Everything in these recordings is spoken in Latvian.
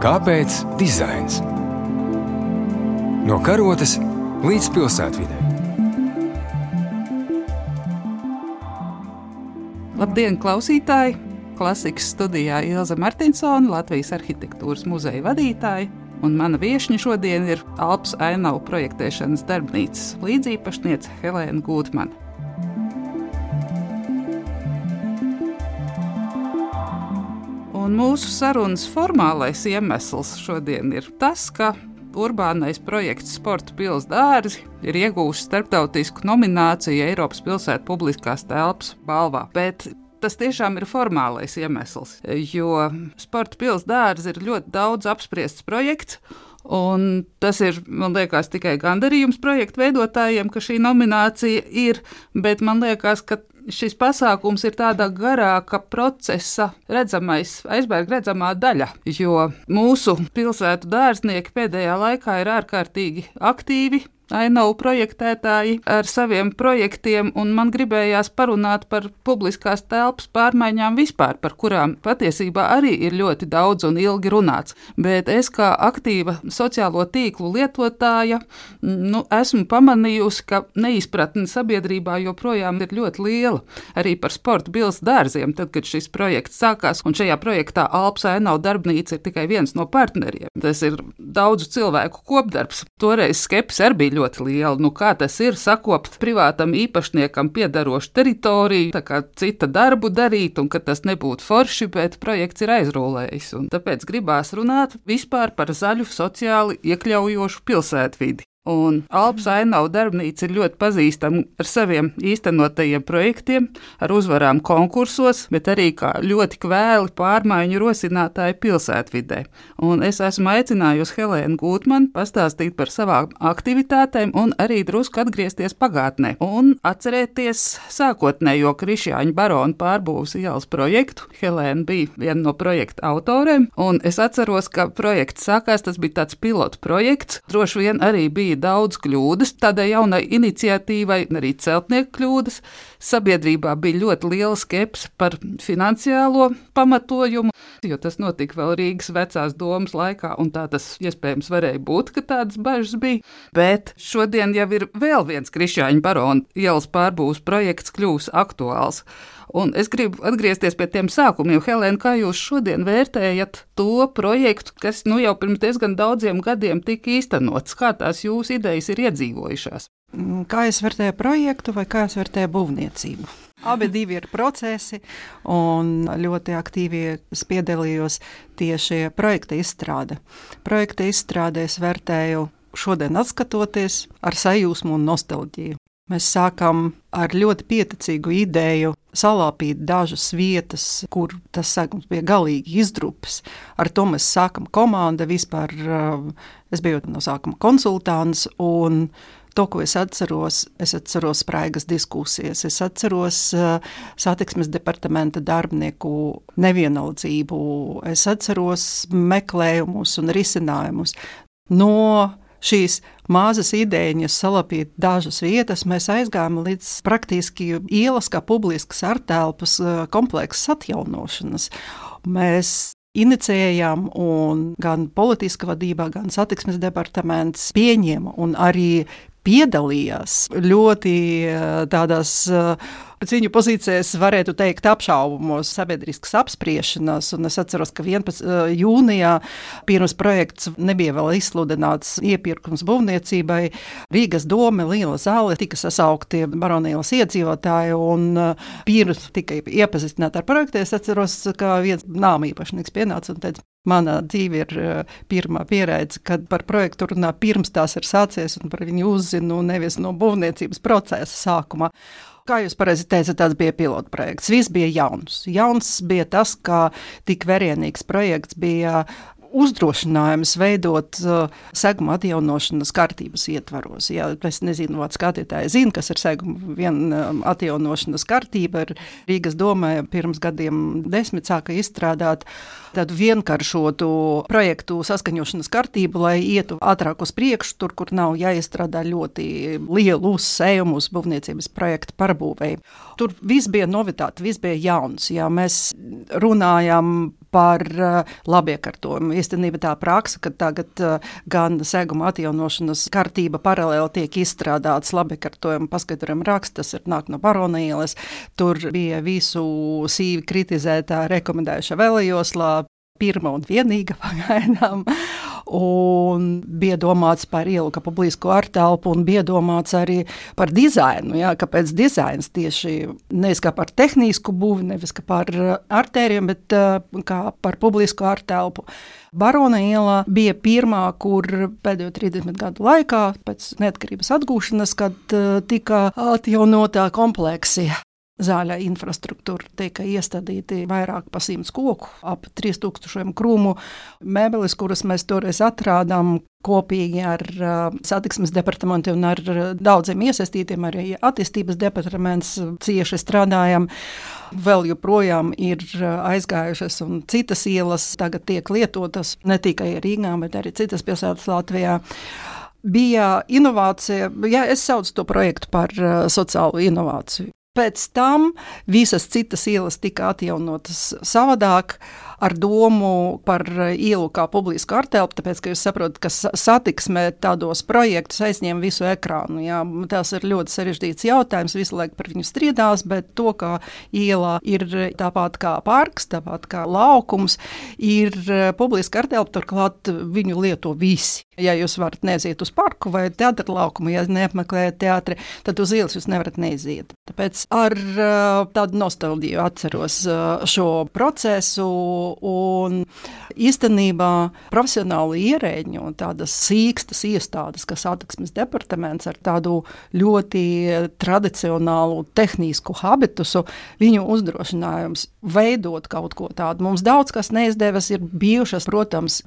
Kāpēc dizains? No karotes līdz pilsētvidē. Labdien, klausītāji! Klasikas studijā Ilza Martinsona, Latvijas arhitektūras muzeja vadītāja, un mana viesne šodien ir Alpas ainavu projektēšanas darbnīcas līdzīpašniece Helēna Gūtmana. Un mūsu sarunas formālais iemesls šodien ir tas, ka urbānais projekts Sporta pilsētas dārzi ir iegūmis starptautisku nomināciju Eiropas pilsētu publiskās telpas balvā. Bet tas tiešām ir formālais iemesls, jo Sporta pilsētas dārzi ir ļoti daudz apspriests projekts. Un tas ir, man liekas, tikai gandarījums projektu veidotājiem, ka šī nominācija ir, bet man liekas, ka šis pasākums ir tāda garāka procesa redzamais, aizbēga redzamā daļa, jo mūsu pilsētu dārznieki pēdējā laikā ir ārkārtīgi aktīvi ainavu projektētāji ar saviem projektiem, un man gribējās parunāt par publiskās telpas pārmaiņām vispār, par kurām patiesībā arī ir ļoti daudz un ilgi runāts. Bet es kā aktīva sociālo tīklu lietotāja, nu, esmu pamanījusi, ka neizpratne sabiedrībā joprojām ir ļoti liela. Arī par sporta bildes dārziem, tad, kad šis projekts sākās, un šajā projektā Alps Ainavu darbnīca ir tikai viens no partneriem. Tas ir daudzu cilvēku kopdarbs. Toreiz skepsis arī bija ļoti liela. Nu, kā tas ir sakopt privātam īpašniekam piedarošu teritoriju, tā kā cita darbu darīt, un ka tas nebūtu forši, bet projekts ir aizrūlējis. Un tāpēc gribās runāt vispār par zaļu, sociāli iekļaujošu pilsētvidi. Un Alpas Ainavu darbnīca ir ļoti pazīstama ar saviem īstenotajiem projektiem, ar uzvarām konkursos, bet arī kā ļoti kvēli pārmaiņu rosinātāju pilsētvidē. Un es esmu aicinājusi Helēnu Gūtmanu pastāstīt par savām aktivitātēm un arī drusku atgriezties pagātnē un atcerēties sākotnējo Krišjāņa barona pārbūves ielas projektu. Helēna bija viena no projekta autoriem, un es atceros, ka projekts sākās, tas bija tāds pilotu projekts, droši vien arī bija bija daudz kļūdas tādai jaunai iniciatīvai, arī celtnieku kļūdas. Sabiedrībā bija ļoti liela skepse par finansiālo pamatojumu, jo tas notika vēl Rīgas vecās domas laikā, un tā tas iespējams varēja būt, ka tādas bažas bija. Bet šodien jau ir vēl viens Krišāņa barona ielas pārbūves projekts kļūs aktuāls. Un es gribu atgriezties pie tiem sākumiem. Helēna, kā jūs šodien vērtējat to projektu, kas nu, jau pirms diezgan daudziem gadiem tika īstenots? Kā tās jūsu idejas ir iedzīvojušās? Mm, kā es vērtēju projektu vai kā es vērtēju būvniecību? Abi divi ir procesi, un ļoti aktīvi piedalījos tieši projekta izstrādē. Projekta izstrādē es vērtēju šodien, skatoties ar sajūsmu un nostalģiju. Mēs sākam ar ļoti pieticīgu ideju salāpīt dažas vietas, kur tas sākums bija galīgi izdrupis. Ar to mēs sākam komanda. Vispār uh, es biju no sākuma konsultants. To, ko es atceros, es atceros spraigas diskusijas, es atceros uh, satiksmes departamenta darbinieku nevienaldzību, es atceros meklējumus un risinājumus. No šīs mazas idējas salapīt dažas vietas, mēs aizgājām līdz praktiski ielas kā publiskas artelpas eh, kompleksa atjaunošanas. Mēs Inicējām, un gan politiska vadība, gan satiksmes departaments pieņēma un arī piedalījās ļoti eh, tādās uh, Viņu pozīcijas varētu teikt apšaubamos sabiedriskas apspriešanās, un es atceros, ka 11. Eh, jūnijā pirms projekts nebija vēl izsludināts iepirkums būvniecībai. Rīgas doma, liela zāle, tika sasaukti baronīlas iedzīvotāji, un eh, pirms tika iepazīstināti ar projektu, es atceros, ka viens nāma īpašnieks pienāca un teica, Manā dzīve ir uh, pirmā pieredze, kad par projektu runā pirms tās ir sācies, un par viņu uzzinu nevis no būvniecības procesa sākumā. Kā jūs pareizi teicat, tas bija pilota projekts. Viss bija jauns. Jauns bija tas, ka tik vērienīgs projekts bija uzdrošinājums veidot uh, seguma atjaunošanas kārtības ietvaros. Ja, es nezinu, vai skatītāji zina, kas ir seguma viena um, atjaunošanas kārtība. Rīgas domē pirms gadiem desmit sāka izstrādāt tādu vienkāršotu projektu saskaņošanas kārtību, lai ietu ātrāk uz priekšu, tur, kur nav jāizstrādā ļoti lielu uzsējumu uz būvniecības projektu pārbūvēju. Tur viss bija novitāte, viss bija jauns. Jā, mēs runājām par uh, labiekārtojumu. Īstenībā tā praksa, ka tagad uh, gan seguma atjaunošanas kārtība paralēli tiek izstrādāts labiekārtojumu paskaidrojumu raksts, tas ir nāk no Barona ielas. Tur bija visu sīvi kritizētā rekomendējuša vēlējoslā, pirmā un vienīga pagaidām. Un bija domāts par ielu kā publisko ārtelpu, un bija domāts arī par dizainu. Jā, kāpēc dizains tieši nevis kā par tehnisku būvi, nevis kā par artēriem, bet uh, kā par publisko ārtelpu. Barona iela bija pirmā, kur pēdējo 30 gadu laikā, pēc neatkarības atgūšanas, kad uh, tika atjaunotā kompleksija Zāļa infrastruktūra tika iestādīti vairāk par simts koku, ap 3000 krūmu mēbeles, kuras mēs toreiz atrādām kopīgi ar satiksmes departamentu un ar daudziem iesaistītiem, arī attīstības departaments cieši strādājam. Vēl joprojām ir aizgājušas, un citas ielas tagad tiek lietotas ne tikai Rīgā, bet arī citas pilsētas Latvijā bija inovācija. Jā, es saucu to projektu par uh, sociālu inovāciju. Pēc tam visas citas ielas tika atjaunotas savādāk ar domu par ielu kā publisku artelpu, tāpēc, ka jūs saprotat, ka satiksmē tādos projektus aizņem visu ekrānu. Jā. Tas ir ļoti sarežģīts jautājums, visu laiku par viņu strīdās, bet to, ka ielā ir tāpat kā parks, tāpat kā laukums, ir publiska artelpa, turklāt viņu lieto visi. Ja jūs varat neaiziet uz parku vai teātra laukumu, ja neapmeklējat teātri, tad uz ielas jūs nevarat neiziet. Tāpēc ar tādu nostalģiju atceros šo procesu un īstenībā profesionāli ierēģi un tādas sīkstas iestādes, kas attieksmes departaments ar tādu ļoti tradicionālu tehnisku habitusu, viņu uzdrošinājums veidot kaut ko tādu. Mums daudz kas neizdevas, ir bijušas, protams,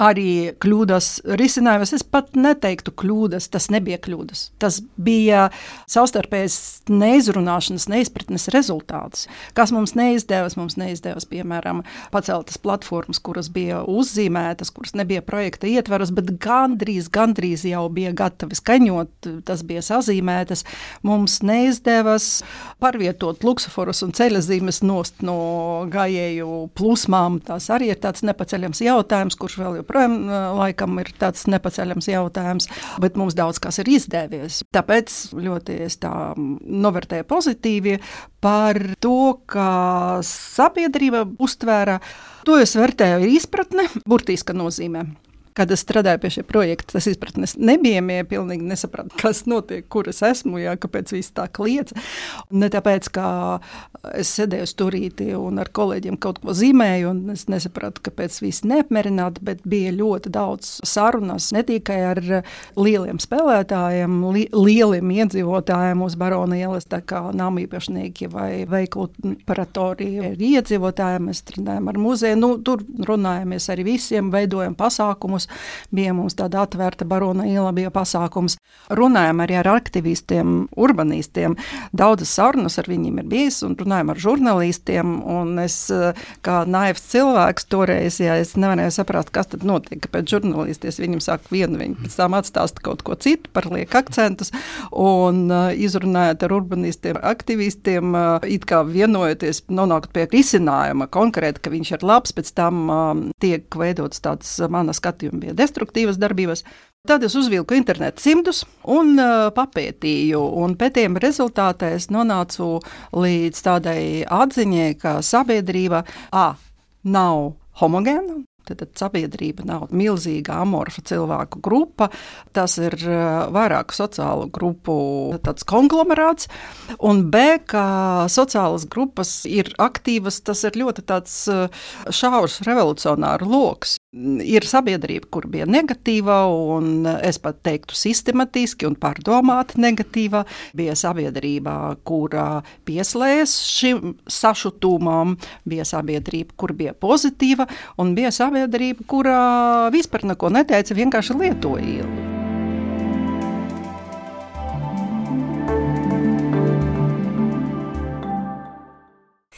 arī kļūdas risinājumas. Es pat neteiktu kļūdas, tas nebija kļūdas. Tas bija savstarpējas neizrunāšanas, neizpratnes rezultāts. Kas mums neizdevās, mums neizdevās, piemēram, paceltas platformas, kuras bija uzzīmētas, kuras nebija projekta ietvaros, bet gandrīz, gandrīz jau bija gatavi skaņot, tas bija sazīmētas. Mums neizdevās pārvietot luksusforus un ceļazīmes nost no gājēju plūsmām. Tas arī ir tāds nepaceļams jautājums, kurš vēl joprojām laikam ir tāds nepaceļams jautājums, bet mums daudz kas ir izdevies. Tāpēc ļoti es tā novērtēju pozitīvi par to, ka sabiedrība uztvēra. To es vērtēju izpratne, burtiska nozīmē. Kad es strādāju pie šī projekta, tas izpratnes nebija. Ja pilnīgi nesapratu, kas notiek, kur es esmu, jā, kāpēc viss tā kliedz. Ne tāpēc, ka es sēdēju stūrītī un ar kolēģiem kaut ko zīmēju, un es nesapratu, kāpēc viss neapmierināti, bet bija ļoti daudz sarunas ne tikai ar lieliem spēlētājiem, li lieliem iedzīvotājiem uz Barona ielas, tā kā nama īpašnieki vai veiklu operatori ar iedzīvotājiem. Mēs strādājam ar muzeju, nu, tur runājamies ar visiem, veidojam pasākumus pasākumus. Bija mums tāda atvērta barona iela, bija pasākums. Runājām arī ar aktivistiem, urbanistiem. Daudzas sarunas ar viņiem ir bijis, un runājām ar žurnālistiem. Es kā naivs cilvēks toreiz, ja es nevarēju saprast, kas tad notiek, kāpēc žurnālisties viņam saka vienu, viņi pēc tam atstāsta kaut ko citu, par liek akcentus, un uh, izrunājot ar urbanistiem, aktivistiem, uh, it kā vienojoties, nonākt pie risinājuma konkrēti, ka viņš ir labs, pēc tam uh, tiek veidots tāds mana skatījuma gadījumi bija destruktīvas darbības. Tad es uzvilku internetu simtus un uh, papētīju, un pētījuma rezultātā es nonācu līdz tādai atziņai, ka sabiedrība A nav homogēna, Tad sabiedrība nav milzīga amorfa cilvēku grupa. Tas ir vairāku sociālu grupu konglomerāts. Un B, ka sociālas grupas ir aktīvas, tas ir ļoti šaurs revolucionārs lokus. Ir sabiedrība, kur bija negatīva, un es pat teiktu, sistematiski un pārdomāti negatīva. Bija sabiedrība, kura pieslēdzas šim sašutumam, bija sabiedrība, kur bija pozitīva, un bija sabiedrība, sabiedrība, kurā vispār neko neteica, vienkārši lietoja ielu.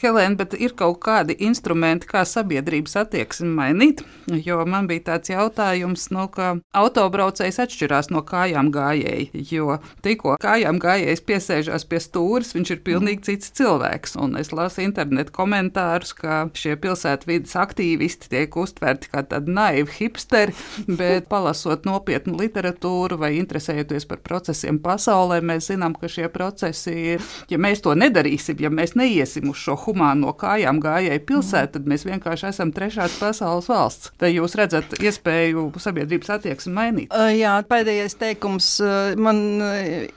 Helēna, bet ir kaut kādi instrumenti, kā sabiedrības attieksmi mainīt? Jo man bija tāds jautājums, nu, ka autobraucējs atšķirās no kājām gājēji. Jo tikko kājām gājējs piesēžās pie stūres, viņš ir pilnīgi cits cilvēks. Un es lasu internetu komentārus, ka šie pilsētvidas aktīvisti tiek uztverti kā tādi naivi hipsteri, bet palasot nopietnu literatūru vai interesējoties par procesiem pasaulē, mēs zinām, ka šie procesi ir, ja mēs to nedarīsim, ja mēs neiesim uz šo humāno kājām gājēju pilsētu, tad mēs vienkārši esam trešās pasaules valsts. Vai jūs redzat iespēju sabiedrības attieksmi mainīt? Jā, pēdējais teikums man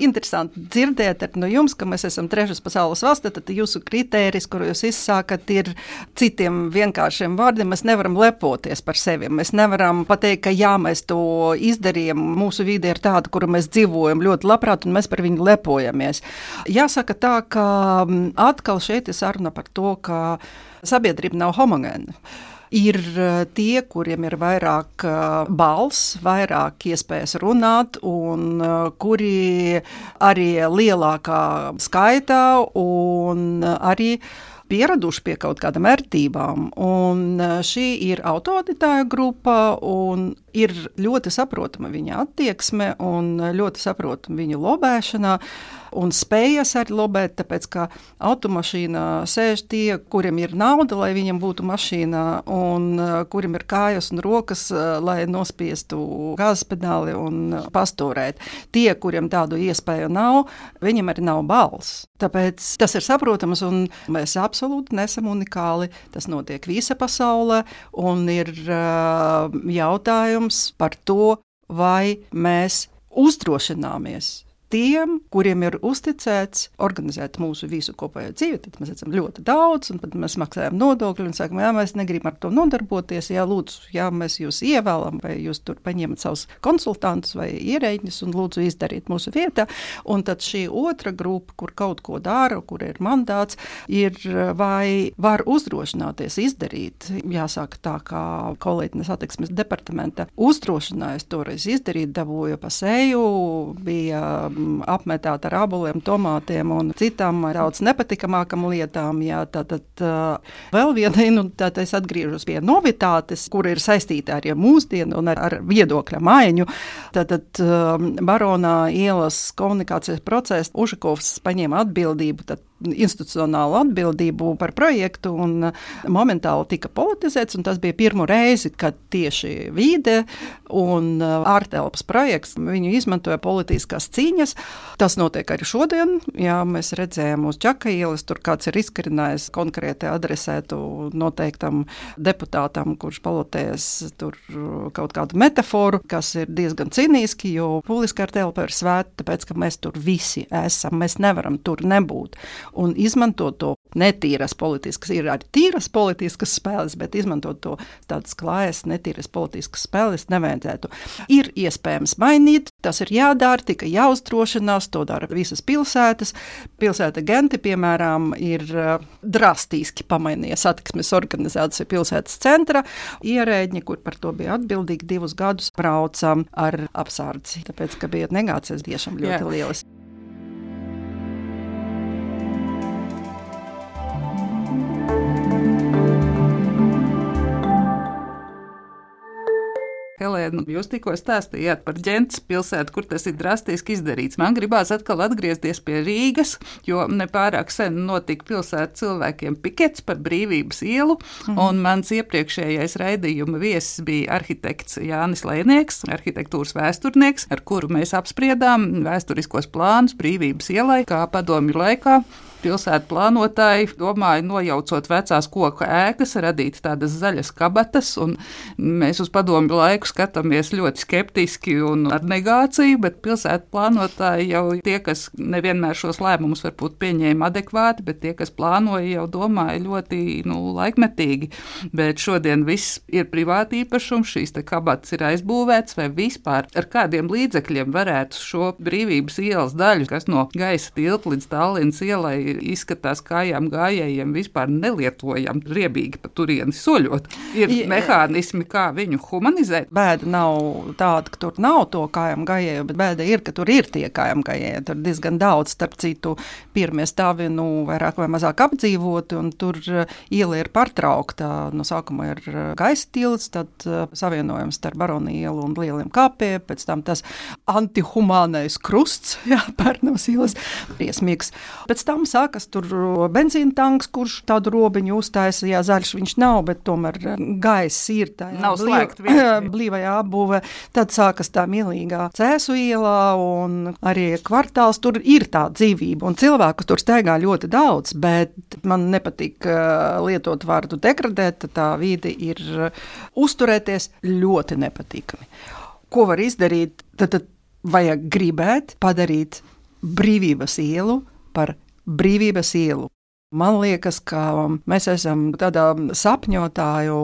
interesanti dzirdēt no jums, ka mēs esam trešās pasaules valsts, tad jūsu kritērijs, kur jūs izsākat, ir citiem vienkāršiem vārdiem. Mēs nevaram lepoties par sevi. Mēs nevaram pateikt, ka jā, mēs to izdarījām. Mūsu vide ir tāda, kuru mēs dzīvojam ļoti labprāt, un mēs par viņu lepojamies. Jāsaka tā, ka atkal šeit ir saruna par to, ka sabiedrība nav homogēna. Ir tie, kuriem ir vairāk balss, vairāk iespējas runāt, un kuri arī lielākā skaitā un arī pieraduši pie kaut kādām vērtībām. Un šī ir autoditāja grupa, un ir ļoti saprotama viņa attieksme un ļoti saprotama viņa lobēšana. Un spējas arī lobēt, tāpēc ka automašīnā sēž tie, kuriem ir nauda, lai viņiem būtu mašīna, un uh, kuriem ir kājas un rokas, uh, lai nospiestu gāzes pedāli un pastūrēt. Tie, kuriem tādu iespēju nav, viņiem arī nav balss. Tāpēc tas ir saprotams, un mēs absolūti nesam unikāli. Tas notiek visa pasaulē, un ir jautājums par to, vai mēs uzdrošināmies tiem, kuriem ir uzticēts organizēt mūsu visu kopējo dzīvi, tad mēs esam ļoti daudz, un mēs maksājam nodokļus un sakām, jā, mēs negribam ar to nodarboties. Jā, lūdzu, jā, mēs jūs ievēlam, vai jūs tur paņemat savus konsultantus vai ierēģņus un lūdzu izdariet mūsu vietā. Un tad šī otra grupa, kur kaut ko dara, kur ir mandāts, ir vai var uzdrošināties izdarīt. Jāsaka tā, kā kolēģis attieksmes departamenta uzdrošinājās toreiz izdarīt, dabūja pa seju, bija apmetāt ar aboliem, tomātiem un citām daudz nepatikamākām lietām. Jā, tātad vēl viena, nu, tad es atgriežos pie novitātes, kur ir saistīta ar ja mūsdienu un ar, ar viedokļa maiņu. Tātad um, Baronā ielas komunikācijas procesa Užakovs paņēma atbildību institucionālu atbildību par projektu un uh, momentāli tika politizēts. Tas bija pirmo reizi, kad tieši vide un uh, ārtelpas projekts viņu izmantoja politiskās cīņas. Tas notiek arī šodien. Jā, mēs redzējām uz Čaka ielas, tur kāds ir izkarinājis konkrēti adresētu noteiktam deputātam, kurš palotējas tur uh, kaut kādu metaforu, kas ir diezgan cīnīski, jo publiskā telpa ir svēta, tāpēc, ka mēs tur visi esam. Mēs nevaram tur nebūt un izmantot to netīras politiskas, ir arī tīras politiskas spēles, bet izmantot to tādas klājas, netīras politiskas spēles nevajadzētu. Ir iespējams mainīt, tas ir jādara, tikai jāuzdrošinās, to dara visas pilsētas. Pilsēta Genti, piemēram, ir uh, drastiski pamainīja satiksmes organizāciju pilsētas centra. Ierēģi, kur par to bija atbildīgi divus gadus, brauca ar apsardzi, tāpēc, ka bija negācijas tiešām ļoti Jā. lielas. Helēna, jūs tikko stāstījāt par ģentas pilsētu, kur tas ir drastiski izdarīts. Man gribās atkal atgriezties pie Rīgas, jo nepārāk sen notika pilsētas cilvēkiem pikets par brīvības ielu, mhm. un mans iepriekšējais raidījuma viesis bija arhitekts Jānis Lēnieks, arhitektūras vēsturnieks, ar kuru mēs apspriedām vēsturiskos plānus brīvības ielai, kā padomju laikā pilsētu plānotāji domāja, nojaucot vecās koku ēkas, radīt tādas zaļas kabatas. Mēs uz padomju laiku skatāmies ļoti skeptiski un ar negāciju, bet pilsētu plānotāji jau tie, kas nevienmēr šos lēmumus varbūt pieņēma adekvāti, bet tie, kas plānoja, jau domāja ļoti nu, laikmetīgi. Bet šodien viss ir privāti īpašums, šīs kabatas ir aizbūvētas vai vispār ar kādiem līdzekļiem varētu šo brīvības ielas daļu, kas no gaisa tilta līdz tālīnas ielai izskatās kājām gājējiem vispār nelietojami, riebīgi pa turieni soļot. Ir ja, mehānismi, kā viņu humanizēt. Bēda nav tāda, ka tur nav to kājām gājēju, bet bēda ir, ka tur ir tie kājām gājēji. Tur diezgan daudz, starp citu, pirmie stāvi nu, vairāk vai mazāk apdzīvoti, un tur uh, iela ir pārtraukta. No sākuma ir uh, gaisa tilts, tad uh, savienojums starp Baronu ielu un lieliem kāpiem, pēc tam tas antihumānais krusts, jā, Pērnavas ielas, briesmīgs. Pēc tam sākas tur benzīna tanks, kurš tādu robiņu uztaisa, jā, zaļš viņš nav, bet tomēr gaiss ir tā. Jā, nav slēgt blīvajā apbūve. Tad sākas tā mielīgā cēsu ielā un arī kvartāls. Tur ir tā dzīvība un cilvēku tur staigā ļoti daudz, bet man nepatīk uh, lietot vārdu degradēt, tā vide ir uh, uzturēties ļoti nepatīkami. Ko var izdarīt? Tad, tad vajag gribēt padarīt brīvības ielu par brīvības ielu. Man liekas, ka mēs esam tādā sapņotāju,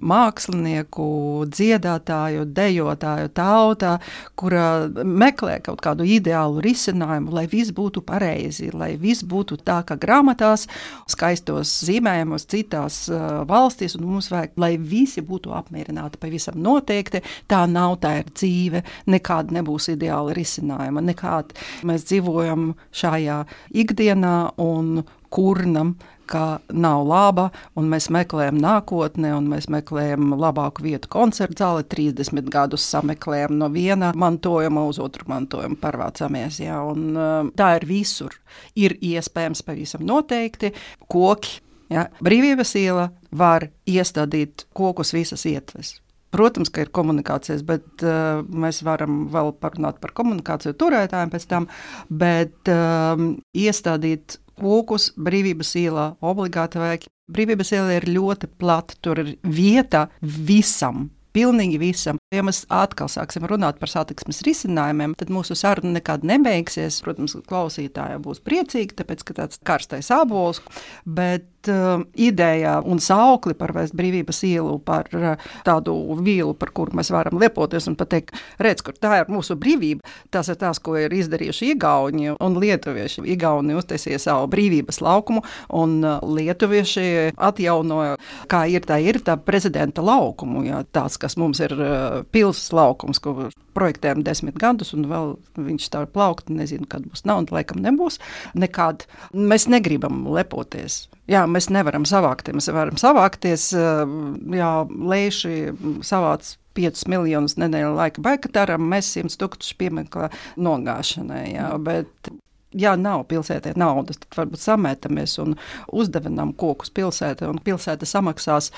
mākslinieku, dziedātāju, dejotāju tautā, kura meklē kaut kādu ideālu risinājumu, lai viss būtu pareizi, lai viss būtu tā, kā grāmatās, skaistos zīmējumos, citās uh, valstīs, mums vajag, lai visi būtu apmierināti. Pavisam noteikti tā nav, tā ir dzīve, nekāda nebūs ideāla risinājuma, nekāda. Mēs dzīvojam šajā ikdienā un kurnam, ka nav laba, un mēs meklējam nākotni, un mēs meklējam labāku vietu koncertu zāli. 30 gadus sameklējam no viena mantojuma uz otru mantojumu, pārvācamies. Ja, un, uh, tā ir visur. Ir iespējams pavisam noteikti koki. Ja, brīvības iela var iestādīt kokus visas ietves. Protams, ka ir komunikācijas, bet uh, mēs varam vēl parunāt par komunikāciju turētājiem pēc tam, bet um, iestādīt Lūkus brīvības ielā obligāti vajag. Brīvības iela ir ļoti plata, tur ir vieta visam. Pilnīgi visam. Ja mēs atkal sāksim runāt par satiksmes risinājumiem, tad mūsu saruna nekad nebeigsies. Protams, klausītājai būs priecīgi, tāpēc ka tāds karstais ābols, bet uh, ideja un saukli par vēst brīvības ielu, par uh, tādu vīlu, par kuru mēs varam lepoties un pateikt, redz, kur tā ir mūsu brīvība. Tas ir tas, ko ir izdarījuši Igauni un Lietuvieši. Igauni uztaisīja savu brīvības laukumu, un uh, Lietuvieši atjaunoja, kā ir tā, ir tā prezidenta laukumu. Jā, tāds, kas mums ir uh, pilsētas laukums, ko projektējam desmit gadus, un vēl viņš tā plaukt, nezinu, kad būs nauda, laikam nebūs. Nekad mēs negribam lepoties. Jā, mēs nevaram savākties. Mēs varam savākties, eh, jā, lēši savāc 5 miljonus nedēļu laika baigataram, mēs 100 tūkstoši piemeklē nogāšanai. Jā, bet ja nav pilsētē naudas, tad varbūt samētamies un uzdevinām kokus pilsētē, un pilsēta samaksās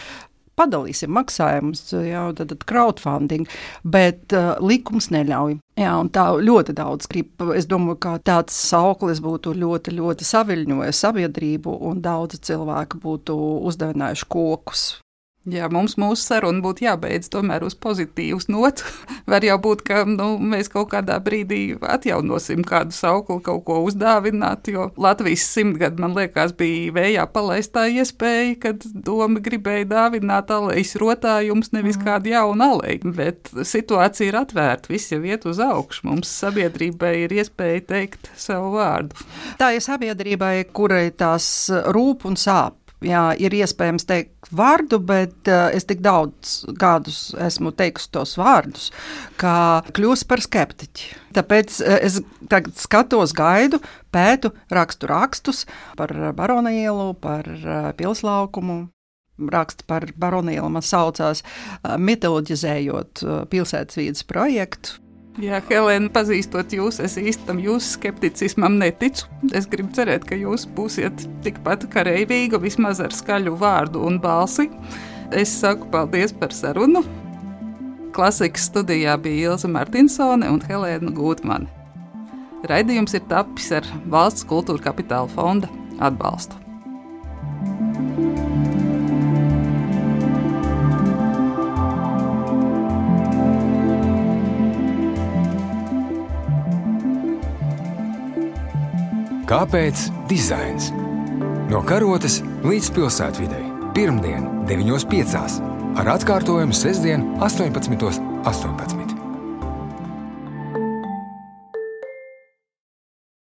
padalīsim maksājumus, jau tad crowdfunding, bet uh, likums neļauj. Jā, un tā ļoti daudz grib. Es domāju, ka tāds sauklis būtu ļoti, ļoti saviļņojis sabiedrību, un daudzi cilvēki būtu uzdevinājuši kokus Jā, mums mūsu saruna būtu jābeidz tomēr uz pozitīvas nots. Var jau būt, ka nu, mēs kaut kādā brīdī atjaunosim kādu saukli, kaut ko uzdāvināt, jo Latvijas simtgadu, man liekas, bija vējā palaistā iespēja, kad doma gribēja dāvināt alejas rotājums, nevis mm. kādu jaunu aleju. Bet situācija ir atvērta, viss jau iet uz augšu. Mums sabiedrībai ir iespēja teikt savu vārdu. Tā ir sabiedrībai, kurai tās rūp un sāp jā, ir iespējams teikt vārdu, bet uh, es tik daudz gadus esmu teikusi tos vārdus, ka kļūst par skeptiķi. Tāpēc uh, es tagad skatos, gaidu, pētu, rakstu rakstus par Barona ielu, par uh, pilslaukumu. Raksts par baronielu man saucās, mitoloģizējot pilsētas vīdes projektu. Jā, Helēna, pazīstot jūs, es īstam jūsu skepticismam neticu. Es gribu cerēt, ka jūs būsiet tikpat kareivīga, vismaz ar skaļu vārdu un balsi. Es saku paldies par sarunu. Klasikas studijā bija Ilza Martinsone un Helēna Gūtmane. Raidījums ir tapis ar Valsts kultūra kapitāla fonda atbalstu. Kāpēc dizains? No karotes līdz pilsētvidai. Pirmdien, 9.5. ar atkārtojumu sestdien, 18.18. 18.